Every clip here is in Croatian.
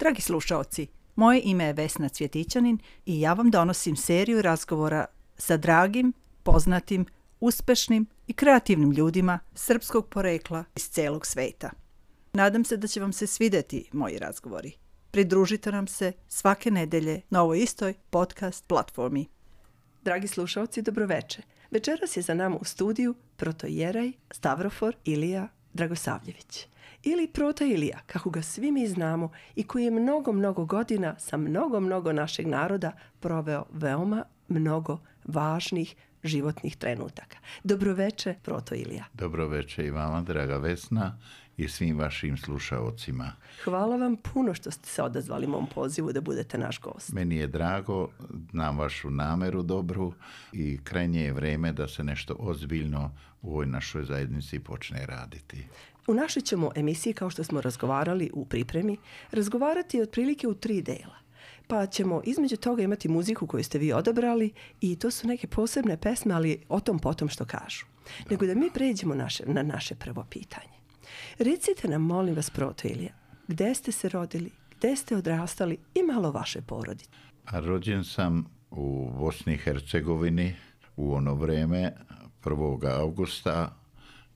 Dragi slušaoci, moje ime je Vesna Cvjetićanin i ja vam donosim seriju razgovora sa dragim, poznatim, uspešnim i kreativnim ljudima srpskog porekla iz celog sveta. Nadam se da će vam se svideti moji razgovori. Pridružite nam se svake nedelje na ovoj istoj podcast platformi. Dragi slušalci, dobroveče. Večeras je za nama u studiju protojeraj Stavrofor Ilija Dragosavljević ili Prota Ilija, kako ga svi mi znamo i koji je mnogo, mnogo godina sa mnogo, mnogo našeg naroda proveo veoma mnogo važnih životnih trenutaka. Dobroveče, Proto Ilija. Dobroveče i vama, draga Vesna i svim vašim slušaocima. Hvala vam puno što ste se odazvali mom pozivu da budete naš gost. Meni je drago, znam vašu nameru dobru i krajnje je vreme da se nešto ozbiljno u ovoj našoj zajednici počne raditi. U našoj ćemo emisiji, kao što smo razgovarali u pripremi, razgovarati otprilike u tri dela. Pa ćemo između toga imati muziku koju ste vi odabrali i to su neke posebne pesme, ali o tom potom što kažu. Nego da mi pređemo naše, na naše prvo pitanje. Recite nam, molim vas, Proto Ilija, gde ste se rodili, gde ste odrastali i malo vaše porodice? A rođen sam u Bosni i Hercegovini u ono vreme 1. augusta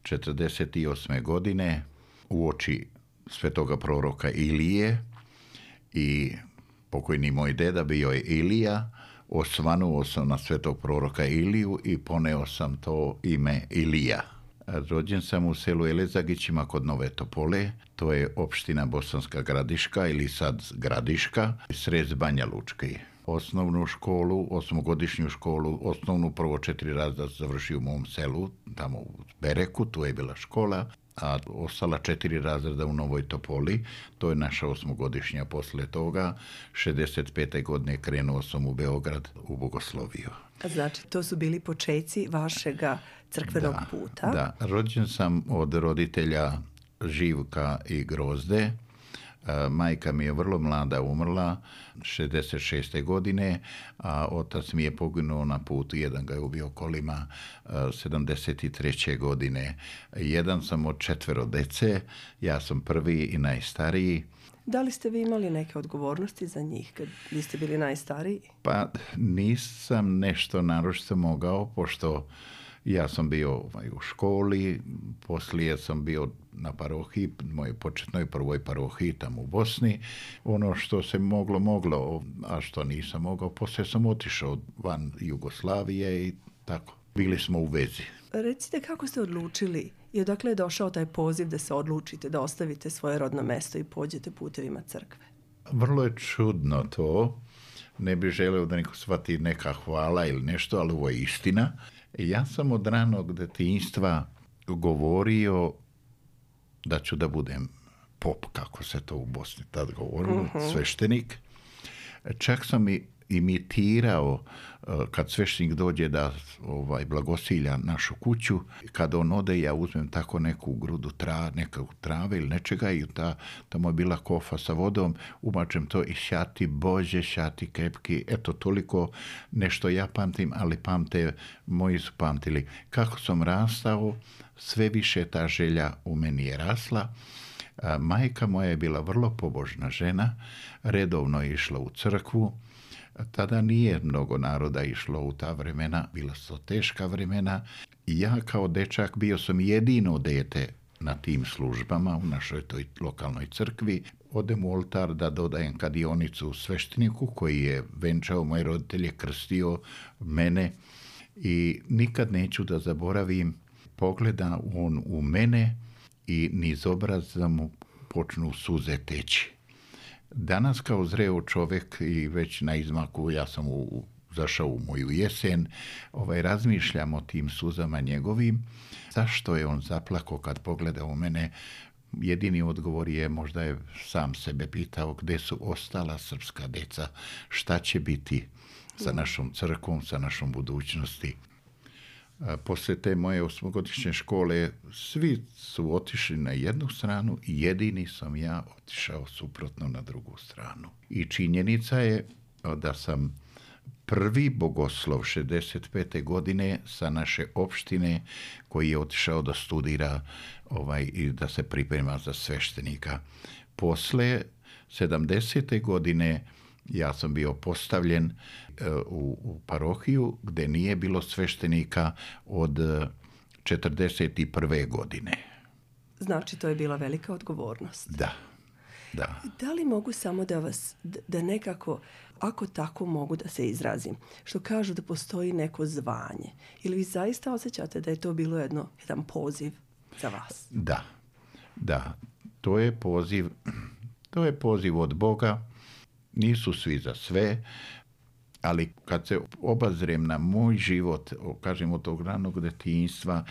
48. godine u oči svetoga proroka Ilije i pokojni moj deda bio je Ilija, osvanuo sam na svetog proroka Iliju i poneo sam to ime Ilija. Rođen sam u selu Elezagićima kod Nove Topole, to je opština Bosanska Gradiška ili sad Gradiška, srez Banja Lučke. Osnovnu školu, osmogodišnju školu, osnovnu prvo četiri razda završio u mom selu, tamo u Bereku, tu je bila škola, a ostala četiri razreda u Novoj Topoli, to je naša osmogodišnja posle toga. 65. godine krenuo sam u Beograd u Bogosloviju. Znači, to su bili počeci vašega crkvenog da, puta. Da, rođen sam od roditelja Živka i Grozde. E, Majka mi je vrlo mlada umrla, 66. godine, a otac mi je poginuo na putu, jedan ga je ubio kolima 73. godine. Jedan sam od četvero dece, ja sam prvi i najstariji. Da li ste vi imali neke odgovornosti za njih kad vi ste bili najstariji? Pa nisam nešto naročito mogao, pošto ja sam bio ovaj, u školi, poslije sam bio na parohiji, mojoj početnoj prvoj parohiji tamo u Bosni. Ono što se moglo, moglo, a što nisam mogao, poslije sam otišao van Jugoslavije i tako. Bili smo u vezi. Recite kako ste odlučili i odakle je došao taj poziv da se odlučite da ostavite svoje rodno mesto i pođete putevima crkve? Vrlo je čudno to. Ne bih želeo da neko shvati neka hvala ili nešto, ali ovo je istina. Ja sam od ranog detinjstva govorio da ću da budem pop, kako se to u Bosni tad govorilo, uh -huh. sveštenik. Čak sam i imitirao kad sveštenik dođe da ovaj blagosilja našu kuću, kad on ode ja uzmem tako neku grudu tra, neka trave ili nečega i ta, tamo je bila kofa sa vodom, umačem to i šati bože, šati kepki, eto toliko nešto ja pamtim, ali pamte, moji su pamtili. Kako sam rastao, sve više ta želja u meni je rasla. Majka moja je bila vrlo pobožna žena, redovno je išla u crkvu, tada nije mnogo naroda išlo u ta vremena, bila su teška vremena. Ja kao dečak bio sam jedino dete na tim službama u našoj toj lokalnoj crkvi. Odem u oltar da dodajem kadionicu svešteniku koji je venčao moje roditelje, krstio mene i nikad neću da zaboravim pogleda on u mene i niz obraza mu počnu suze teći. Danas kao zreo čovek i već na izmaku, ja sam u, zašao u moju jesen, ovaj, razmišljam o tim suzama njegovim. Zašto je on zaplako kad pogleda u mene? Jedini odgovor je, možda je sam sebe pitao, gde su ostala srpska deca, šta će biti sa našom crkvom, sa našom budućnosti posle te moje osmogodišnje škole svi su otišli na jednu stranu i jedini sam ja otišao suprotno na drugu stranu. I činjenica je da sam prvi bogoslov 65. godine sa naše opštine koji je otišao da studira ovaj, i da se priprema za sveštenika. Posle 70. godine ja sam bio postavljen e, u, u parohiju gdje nije bilo sveštenika od 41. godine. Znači, to je bila velika odgovornost. Da, da. Da li mogu samo da vas, da nekako, ako tako mogu da se izrazim, što kažu da postoji neko zvanje, ili vi zaista osjećate da je to bilo jedno, jedan poziv za vas? Da, da. To je poziv, to je poziv od Boga. Nisu svi za sve, ali kad se obazrem na moj život, kažem od tog ranog detinjstva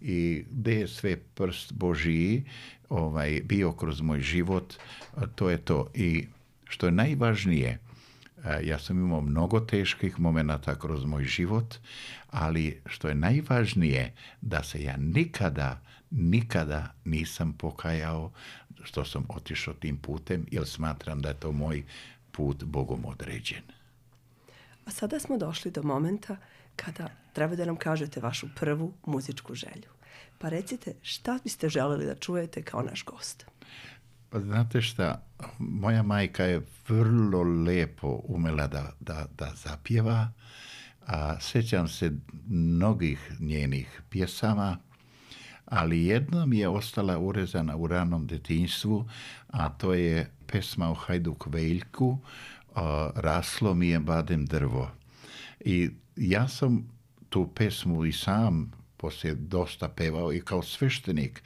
i gdje je sve prst Božiji ovaj, bio kroz moj život, to je to. I što je najvažnije, ja sam imao mnogo teških momenata kroz moj život, ali što je najvažnije, da se ja nikada, nikada nisam pokajao što sam otišao tim putem, jer smatram da je to moj put Bogom određen. A sada smo došli do momenta kada treba da nam kažete vašu prvu muzičku želju. Pa recite šta biste želeli da čujete kao naš gost? Pa znate šta, moja majka je vrlo lepo umela da, da, da zapjeva, a sjećam se mnogih njenih pjesama, ali jedna mi je ostala urezana u ranom detinjstvu, a to je pesma o Hajduk Veljku, raslo mi je badem drvo. I ja sam tu pesmu i sam poslije dosta pevao i kao sveštenik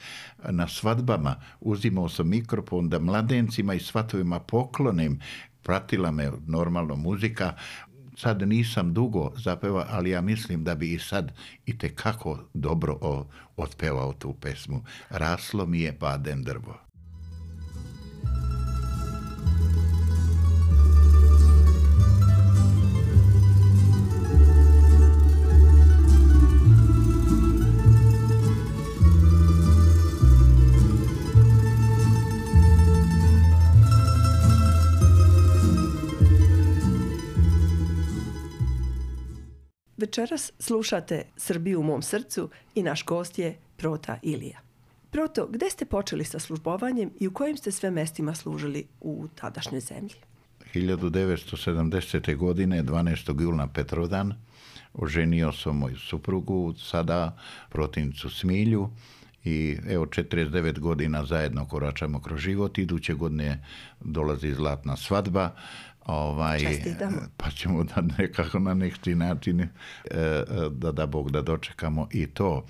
na svadbama uzimao sam mikrofon da mladencima i svatovima poklonim pratila me normalno muzika sad nisam dugo zapeva, ali ja mislim da bi i sad i kako dobro otpevao tu pesmu. Raslo mi je badem drvo. Večeras slušate Srbiju u mom srcu i naš gost je Prota Ilija. Proto, gde ste počeli sa službovanjem i u kojim ste sve mestima služili u tadašnjoj zemlji? 1970. godine, 12. jula Petrovdan, oženio sam moju suprugu, sada protivnicu Smilju i evo 49 godina zajedno koračamo kroz život. Iduće godine dolazi zlatna svadba. Ovaj, pa ćemo da nekako na neki način e, e, da da Bog da dočekamo i to.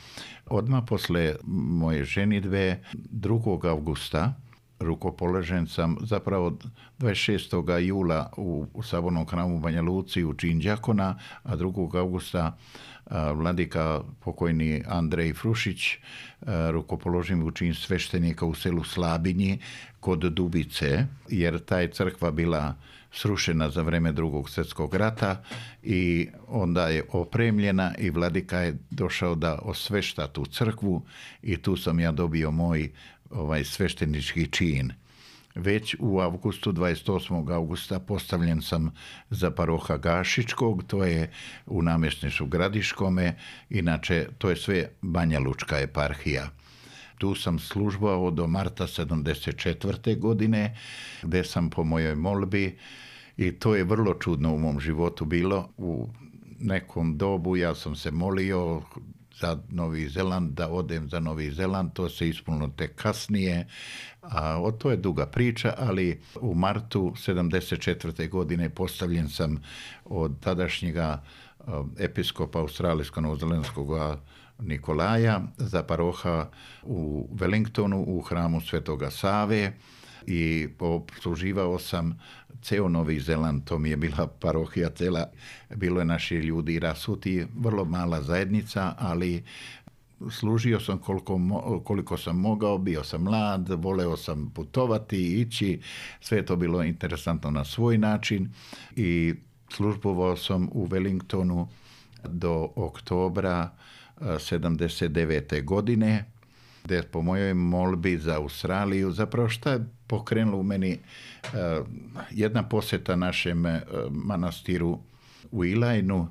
Odmah posle moje ženidve 2. augusta rukopoložen sam zapravo 26. jula u, u Sabornom hramu Banja Luci u čin Đakona, a 2. augusta vladika pokojni Andrej Frušić rukopoložim u čin sveštenika u selu Slabinji kod Dubice, jer ta je crkva bila srušena za vreme drugog svjetskog rata i onda je opremljena i vladika je došao da osvešta tu crkvu i tu sam ja dobio moj ovaj sveštenički čin. Već u avgustu, 28. augusta, postavljen sam za paroha Gašičkog, to je u namjesnišu Gradiškome, inače to je sve Banja Lučka eparhija. Tu sam službao do marta 74. godine, gdje sam po mojoj molbi i to je vrlo čudno u mom životu bilo. U nekom dobu ja sam se molio za Novi Zeland, da odem za Novi Zeland, to se ispunilo tek kasnije, a o to je duga priča, ali u martu 74. godine postavljen sam od tadašnjega episkopa australijsko-novozelandskog Nikolaja za paroha u Wellingtonu u hramu Svetoga Save i obsluživao sam ceo Novi Zeland, to mi je bila parohija cela, bilo je naši ljudi rasuti, vrlo mala zajednica, ali služio sam koliko, koliko sam mogao, bio sam mlad, voleo sam putovati, ići, sve je to bilo interesantno na svoj način i službovao sam u Wellingtonu do oktobra 79. godine, gdje po mojoj molbi za Australiju, zapravo šta je pokrenulo u meni jedna posjeta našem manastiru u Ilajnu,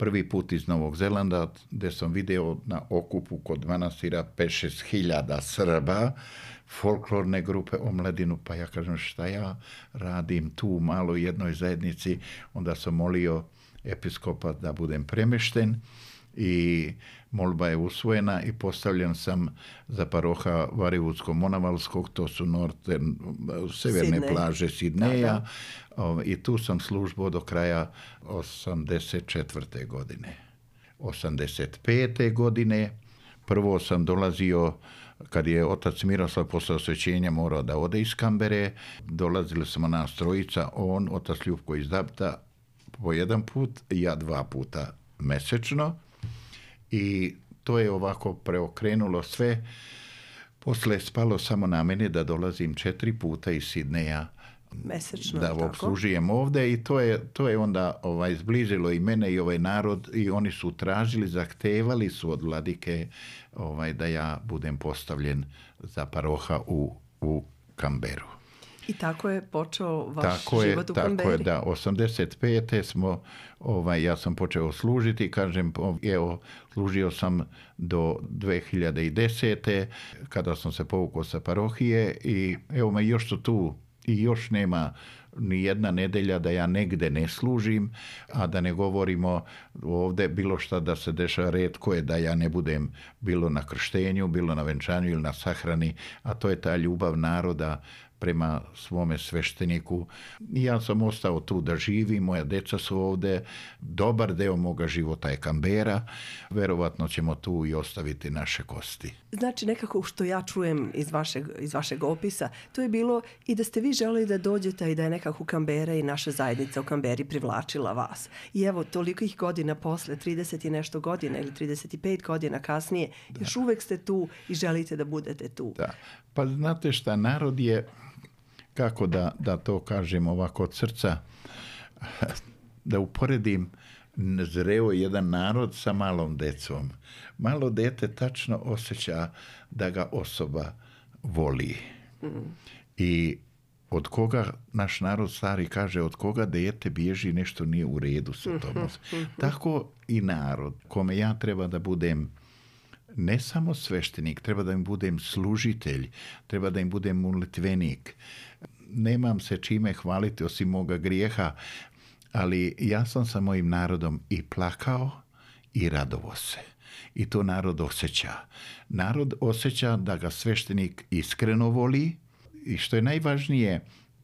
prvi put iz Novog Zelanda, gdje sam video na okupu kod manastira 5-6 hiljada Srba, folklorne grupe omladinu, pa ja kažem šta ja radim tu u maloj jednoj zajednici, onda sam molio episkopa da budem premešten i molba je usvojena i postavljen sam za paroha Varivudsko-Monavalskog, to su northern, severne plaže Sidneja i tu sam službo do kraja 84. godine. 85. godine prvo sam dolazio kad je otac Miroslav posle osvećenja morao da ode iz Kambere, dolazili smo nas trojica, on, otac Ljubko iz Dabta, po jedan put, ja dva puta mesečno i to je ovako preokrenulo sve. Posle je spalo samo na mene da dolazim četiri puta iz Sidneja mesečno da obslužujem ovde i to je, to je onda ovaj, zbližilo i mene i ovaj narod i oni su tražili, zahtevali su od vladike ovaj, da ja budem postavljen za paroha u, u Kamberu. I tako je počeo vaš tako život je, u tako Kamberi. je, da. 85. smo, ovaj, ja sam počeo služiti, kažem, evo, služio sam do 2010. kada sam se povukao sa parohije i evo me još su tu i još nema ni jedna nedelja da ja negde ne služim, a da ne govorimo ovde bilo šta da se dešava redko je da ja ne budem bilo na krštenju, bilo na venčanju ili na sahrani, a to je ta ljubav naroda prema svome svešteniku. Ja sam ostao tu da živim, moja deca su ovde, dobar deo moga života je Kambera, verovatno ćemo tu i ostaviti naše kosti. Znači nekako što ja čujem iz vašeg, iz vašeg opisa, to je bilo i da ste vi želeli da dođete i da je nekako Kambera i naša zajednica u Kamberi privlačila vas. I evo, toliko ih godina posle, 30 i nešto godina ili 35 godina kasnije, da. još uvek ste tu i želite da budete tu. Da. Pa znate šta, narod je kako da, da to kažem ovako od srca, da uporedim zreo jedan narod sa malom decom. Malo dete tačno osjeća da ga osoba voli. Mm. I od koga, naš narod stari kaže, od koga dete bježi nešto nije u redu sa tom. Tako i narod, kome ja treba da budem ne samo sveštenik, treba da im budem služitelj, treba da im budem molitvenik. Nemam se čime hvaliti osim moga grijeha, ali ja sam sa mojim narodom i plakao i radovo se. I to narod osjeća. Narod osjeća da ga sveštenik iskreno voli i što je najvažnije,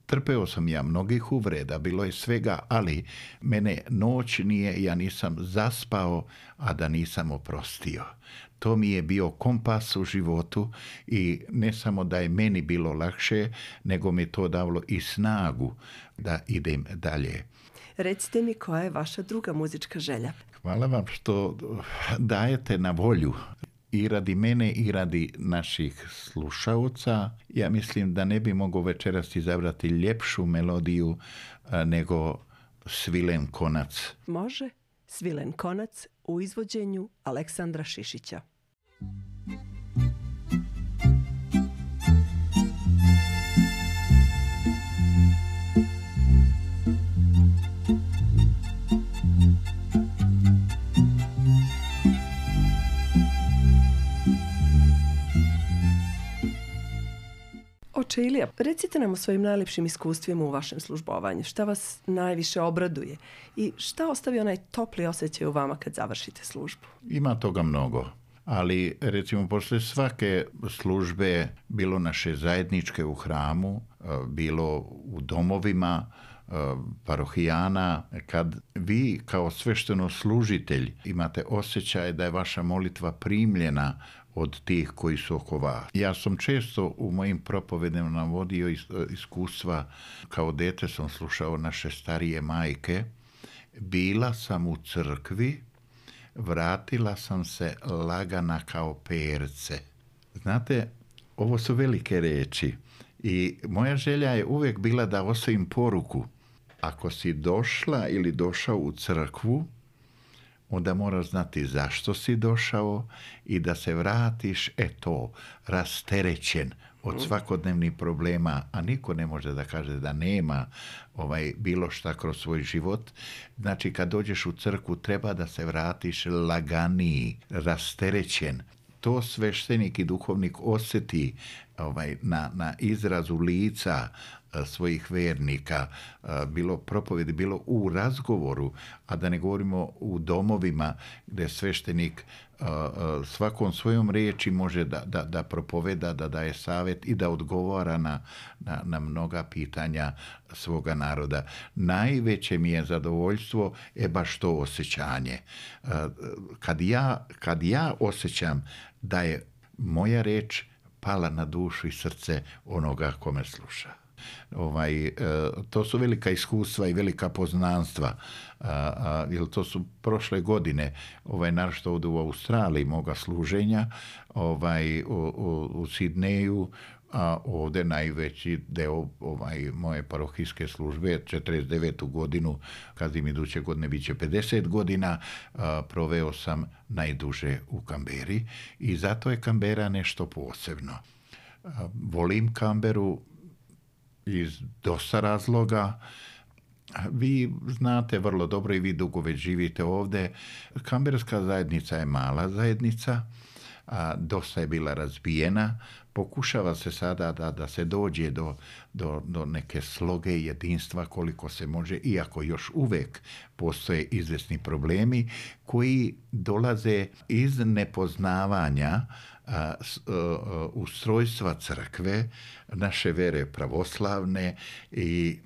trpeo sam ja mnogih uvreda, bilo je svega, ali mene noć nije, ja nisam zaspao, a da nisam oprostio. To mi je bio kompas u životu i ne samo da je meni bilo lakše, nego mi to davalo i snagu da idem dalje. Recite mi koja je vaša druga muzička želja? Hvala vam što dajete na volju i radi mene i radi naših slušaoca. Ja mislim da ne bi mogao večeras izabrati ljepšu melodiju nego Svilen konac. Može. Svilen konac u izvođenju Aleksandra Šišića. Oče Ilija, recite nam o svojim najlepšim iskustvima u vašem službovanju. Šta vas najviše obraduje i šta ostavi onaj topli osjećaj u vama kad završite službu? Ima toga mnogo ali recimo posle svake službe, bilo naše zajedničke u hramu, bilo u domovima, parohijana, kad vi kao svešteno služitelj imate osjećaj da je vaša molitva primljena od tih koji su oko vas. Ja sam često u mojim propovedima navodio iskustva, kao dete sam slušao naše starije majke, bila sam u crkvi, vratila sam se lagana kao perce. Znate, ovo su velike reči i moja želja je uvijek bila da ostavim poruku. Ako si došla ili došao u crkvu, onda moraš znati zašto si došao i da se vratiš, eto, rasterećen od svakodnevnih problema, a niko ne može da kaže da nema ovaj bilo šta kroz svoj život. Znači, kad dođeš u crku, treba da se vratiš laganiji, rasterećen. To sveštenik i duhovnik osjeti ovaj, na, na izrazu lica svojih vernika, bilo propovedi, bilo u razgovoru, a da ne govorimo u domovima gdje sveštenik svakom svojom riječi može da, da, da propoveda, da daje savjet i da odgovara na, na, na mnoga pitanja svoga naroda. Najveće mi je zadovoljstvo je baš to osjećanje. Kad ja, kad ja osjećam da je moja reč pala na dušu i srce onoga kome sluša ovaj, e, to su velika iskustva i velika poznanstva. Jer to su prošle godine, ovaj, našto ovdje u Australiji moga služenja, ovaj, u, u, u Sidneju, a ovdje najveći deo ovaj, moje parohijske službe, 49. godinu, kad im iduće godine bit će 50 godina, proveo sam najduže u Kamberi i zato je Kambera nešto posebno. volim Kamberu, iz dosta razloga. Vi znate vrlo dobro i vi dugo već živite ovdje. Kamberska zajednica je mala zajednica, a dosta je bila razbijena. Pokušava se sada da, da se dođe do, do, do neke sloge jedinstva koliko se može, iako još uvijek postoje izvesni problemi koji dolaze iz nepoznavanja ustrojstva crkve, naše vere pravoslavne i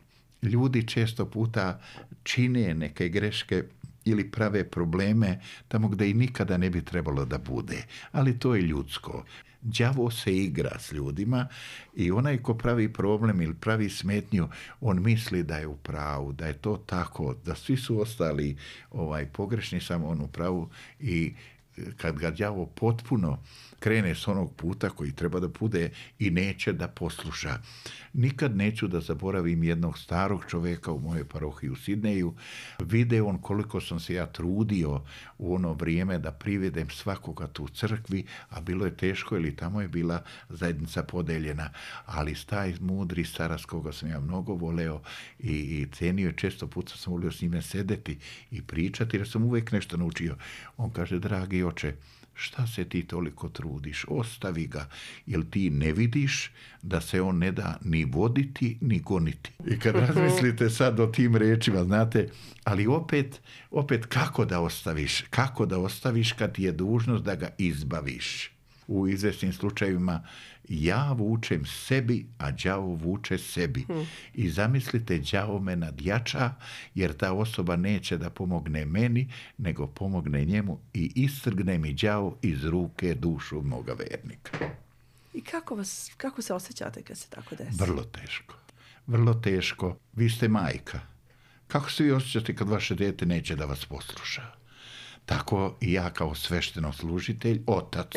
ljudi često puta čine neke greške ili prave probleme tamo gdje i nikada ne bi trebalo da bude. Ali to je ljudsko. Đavo se igra s ljudima i onaj ko pravi problem ili pravi smetnju, on misli da je u pravu, da je to tako, da svi su ostali ovaj pogrešni, samo on u pravu i kad ga đavo potpuno krene s onog puta koji treba da bude i neće da posluša. Nikad neću da zaboravim jednog starog čoveka u mojoj parohiji u Sidneju. Vide on koliko sam se ja trudio u ono vrijeme da privedem svakoga tu crkvi, a bilo je teško ili tamo je bila zajednica podeljena, ali staj mudri starac koga sam ja mnogo voleo i, i cenio, često puta sam volio s njime sedeti i pričati jer sam uvijek nešto naučio. On kaže, dragi oče, šta se ti toliko trudiš, ostavi ga, jer ti ne vidiš da se on ne da ni voditi, ni goniti. I kad razmislite sad o tim rečima, znate, ali opet, opet kako da ostaviš, kako da ostaviš kad ti je dužnost da ga izbaviš? U izvjesnim slučajevima ja vučem sebi, a đavo vuče sebi. Hmm. I zamislite, đavo me nadjača, jer ta osoba neće da pomogne meni, nego pomogne njemu i istrgne mi đavo iz ruke dušu moga vernika. I kako, vas, kako se osjećate kad se tako desi? Vrlo teško. Vrlo teško. Vi ste majka. Kako se vi osjećate kad vaše dijete neće da vas posluša? Tako i ja kao svešteno služitelj, otac,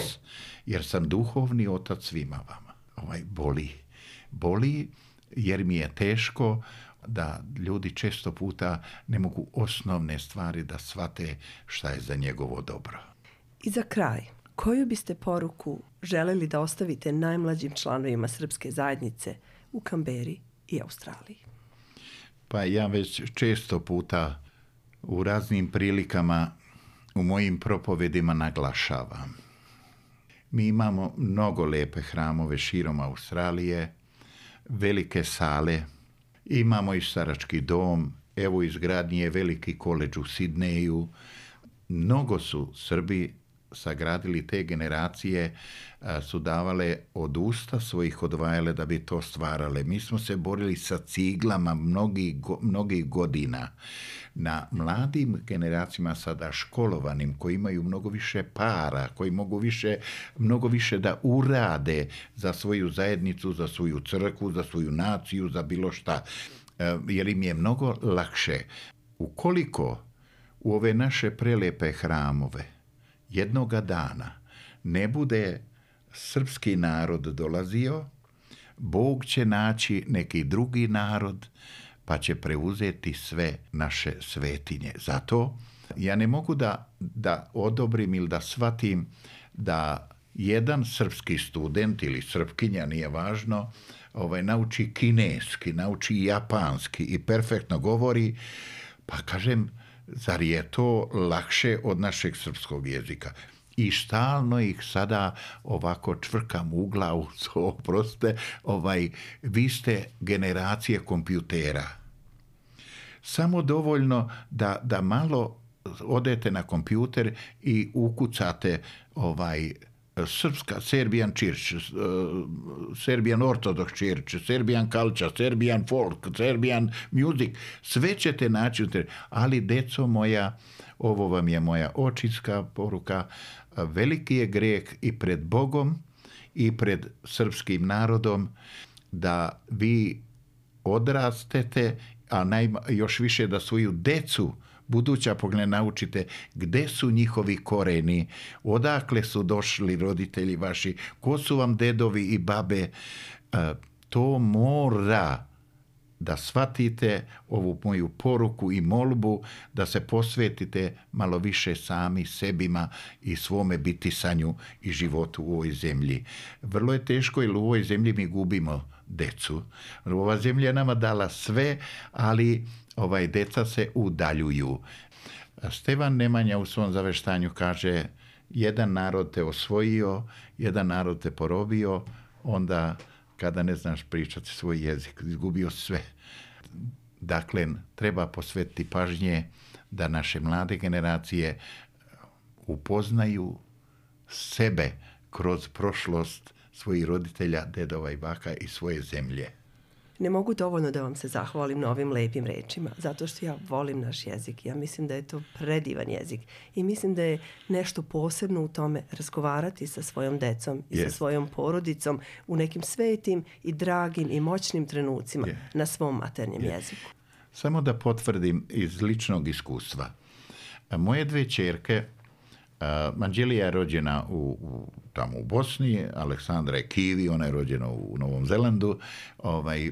jer sam duhovni otac svima vama. Ovaj, boli. Boli jer mi je teško da ljudi često puta ne mogu osnovne stvari da shvate šta je za njegovo dobro. I za kraj, koju biste poruku želeli da ostavite najmlađim članovima srpske zajednice u Kamberi i Australiji? Pa ja već često puta u raznim prilikama u mojim propovedima naglašavam. Mi imamo mnogo lepe hramove širom Australije, velike sale, imamo i starački dom, evo izgradnji je veliki koleđ u Sidneju. Mnogo su Srbi sagradili te generacije su davale od usta svojih odvajale da bi to stvarale. Mi smo se borili sa ciglama mnogih mnogi godina. Na mladim generacijama sada školovanim koji imaju mnogo više para, koji mogu više, mnogo više da urade za svoju zajednicu, za svoju crkvu, za svoju naciju, za bilo šta. Jer im je mnogo lakše. Ukoliko u ove naše prelepe hramove jednoga dana ne bude srpski narod dolazio, Bog će naći neki drugi narod, pa će preuzeti sve naše svetinje. Zato ja ne mogu da, da odobrim ili da shvatim da jedan srpski student ili srpkinja, nije važno, ovaj, nauči kineski, nauči japanski i perfektno govori, pa kažem, zar je to lakše od našeg srpskog jezika? i stalno ih sada ovako čvrkam u glavu, oproste, ovaj, vi ste generacije kompjutera. Samo dovoljno da, da malo odete na kompjuter i ukucate ovaj srpska Serbian Church, Serbian Orthodox Church, Serbian Culture, Serbian Folk, Serbian Music, sve ćete naći, ali deco moja, ovo vam je moja očinska poruka, veliki je greh i pred Bogom i pred srpskim narodom da vi odrastete, a najma, još više da svoju decu buduća pogled naučite gde su njihovi koreni, odakle su došli roditelji vaši, ko su vam dedovi i babe. To mora da shvatite ovu moju poruku i molbu, da se posvetite malo više sami sebima i svome bitisanju i životu u ovoj zemlji. Vrlo je teško jer u ovoj zemlji mi gubimo decu. Ova zemlja je nama dala sve, ali ovaj deca se udaljuju. Stevan Nemanja u svom zaveštanju kaže jedan narod te osvojio, jedan narod te porobio, onda kada ne znaš pričati svoj jezik, izgubio sve. Dakle, treba posvetiti pažnje da naše mlade generacije upoznaju sebe kroz prošlost svojih roditelja, dedova i baka i svoje zemlje. Ne mogu dovoljno da vam se zahvalim na ovim lepim rečima, zato što ja volim naš jezik. Ja mislim da je to predivan jezik i mislim da je nešto posebno u tome razgovarati sa svojom decom i yes. sa svojom porodicom u nekim svetim i dragim i moćnim trenucima yeah. na svom maternjem yeah. jeziku. Samo da potvrdim iz ličnog iskustva. Moje dve čerke Uh, Anđelija je rođena u, u, tamo u Bosni, Aleksandra je Kivi, ona je rođena u Novom Zelandu. Ovaj,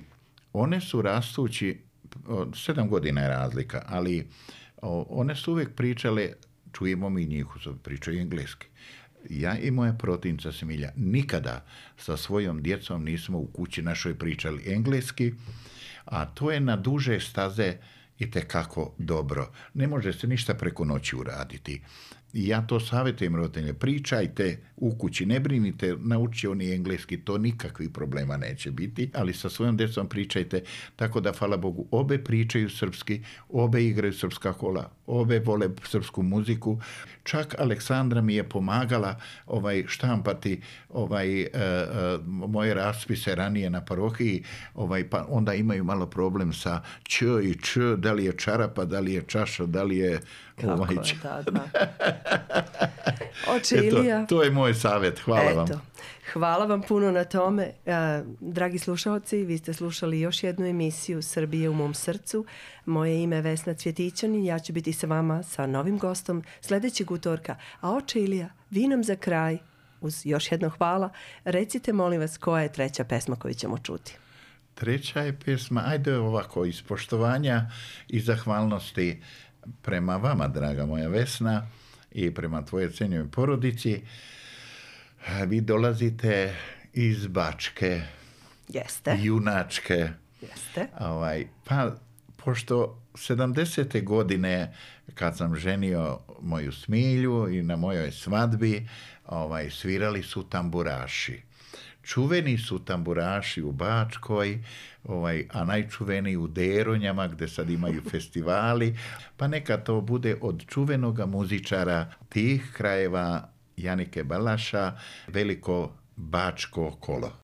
one su rastući, sedam godina je razlika, ali one su uvijek pričale, čujemo mi njih, pričaju engleski. Ja i moja protinca Semilja nikada sa svojom djecom nismo u kući našoj pričali engleski, a to je na duže staze i kako dobro. Ne može se ništa preko noći uraditi. I ja to savjetujem roditelje, pričajte u kući, ne brinite, nauči oni engleski, to nikakvih problema neće biti, ali sa svojom djecom pričajte, tako da, hvala Bogu, obe pričaju srpski, obe igraju srpska kola, obe vole srpsku muziku, čak Aleksandra mi je pomagala ovaj štampati ovaj, uh, uh, moje raspise ranije na parohiji, ovaj, pa onda imaju malo problem sa č i č, da li je čarapa, da li je čaša, da li je Kako je, da, da. Oče Eto, Ilija. To je moj savjet. Hvala Eto. vam. Hvala vam puno na tome. Dragi slušalci, vi ste slušali još jednu emisiju Srbije u mom srcu. Moje ime je Vesna Cvjetićanin. Ja ću biti sa vama sa novim gostom sljedećeg utorka. A oče Ilija, vi nam za kraj, uz još jedno hvala, recite molim vas koja je treća pesma koju ćemo čuti. Treća je pesma, ajde ovako, iz poštovanja i zahvalnosti prema vama, draga moja Vesna, i prema tvoje cenjoj porodici. Vi dolazite iz Bačke. Jeste. Junačke. Jeste. Ovaj, pa, pošto 70. godine kad sam ženio moju smilju i na mojoj svadbi ovaj, svirali su tamburaši čuveni su tamburaši u Bačkoj, ovaj, a najčuveniji u Deronjama gde sad imaju festivali, pa neka to bude od čuvenoga muzičara tih krajeva Janike Balaša, veliko Bačko kolo.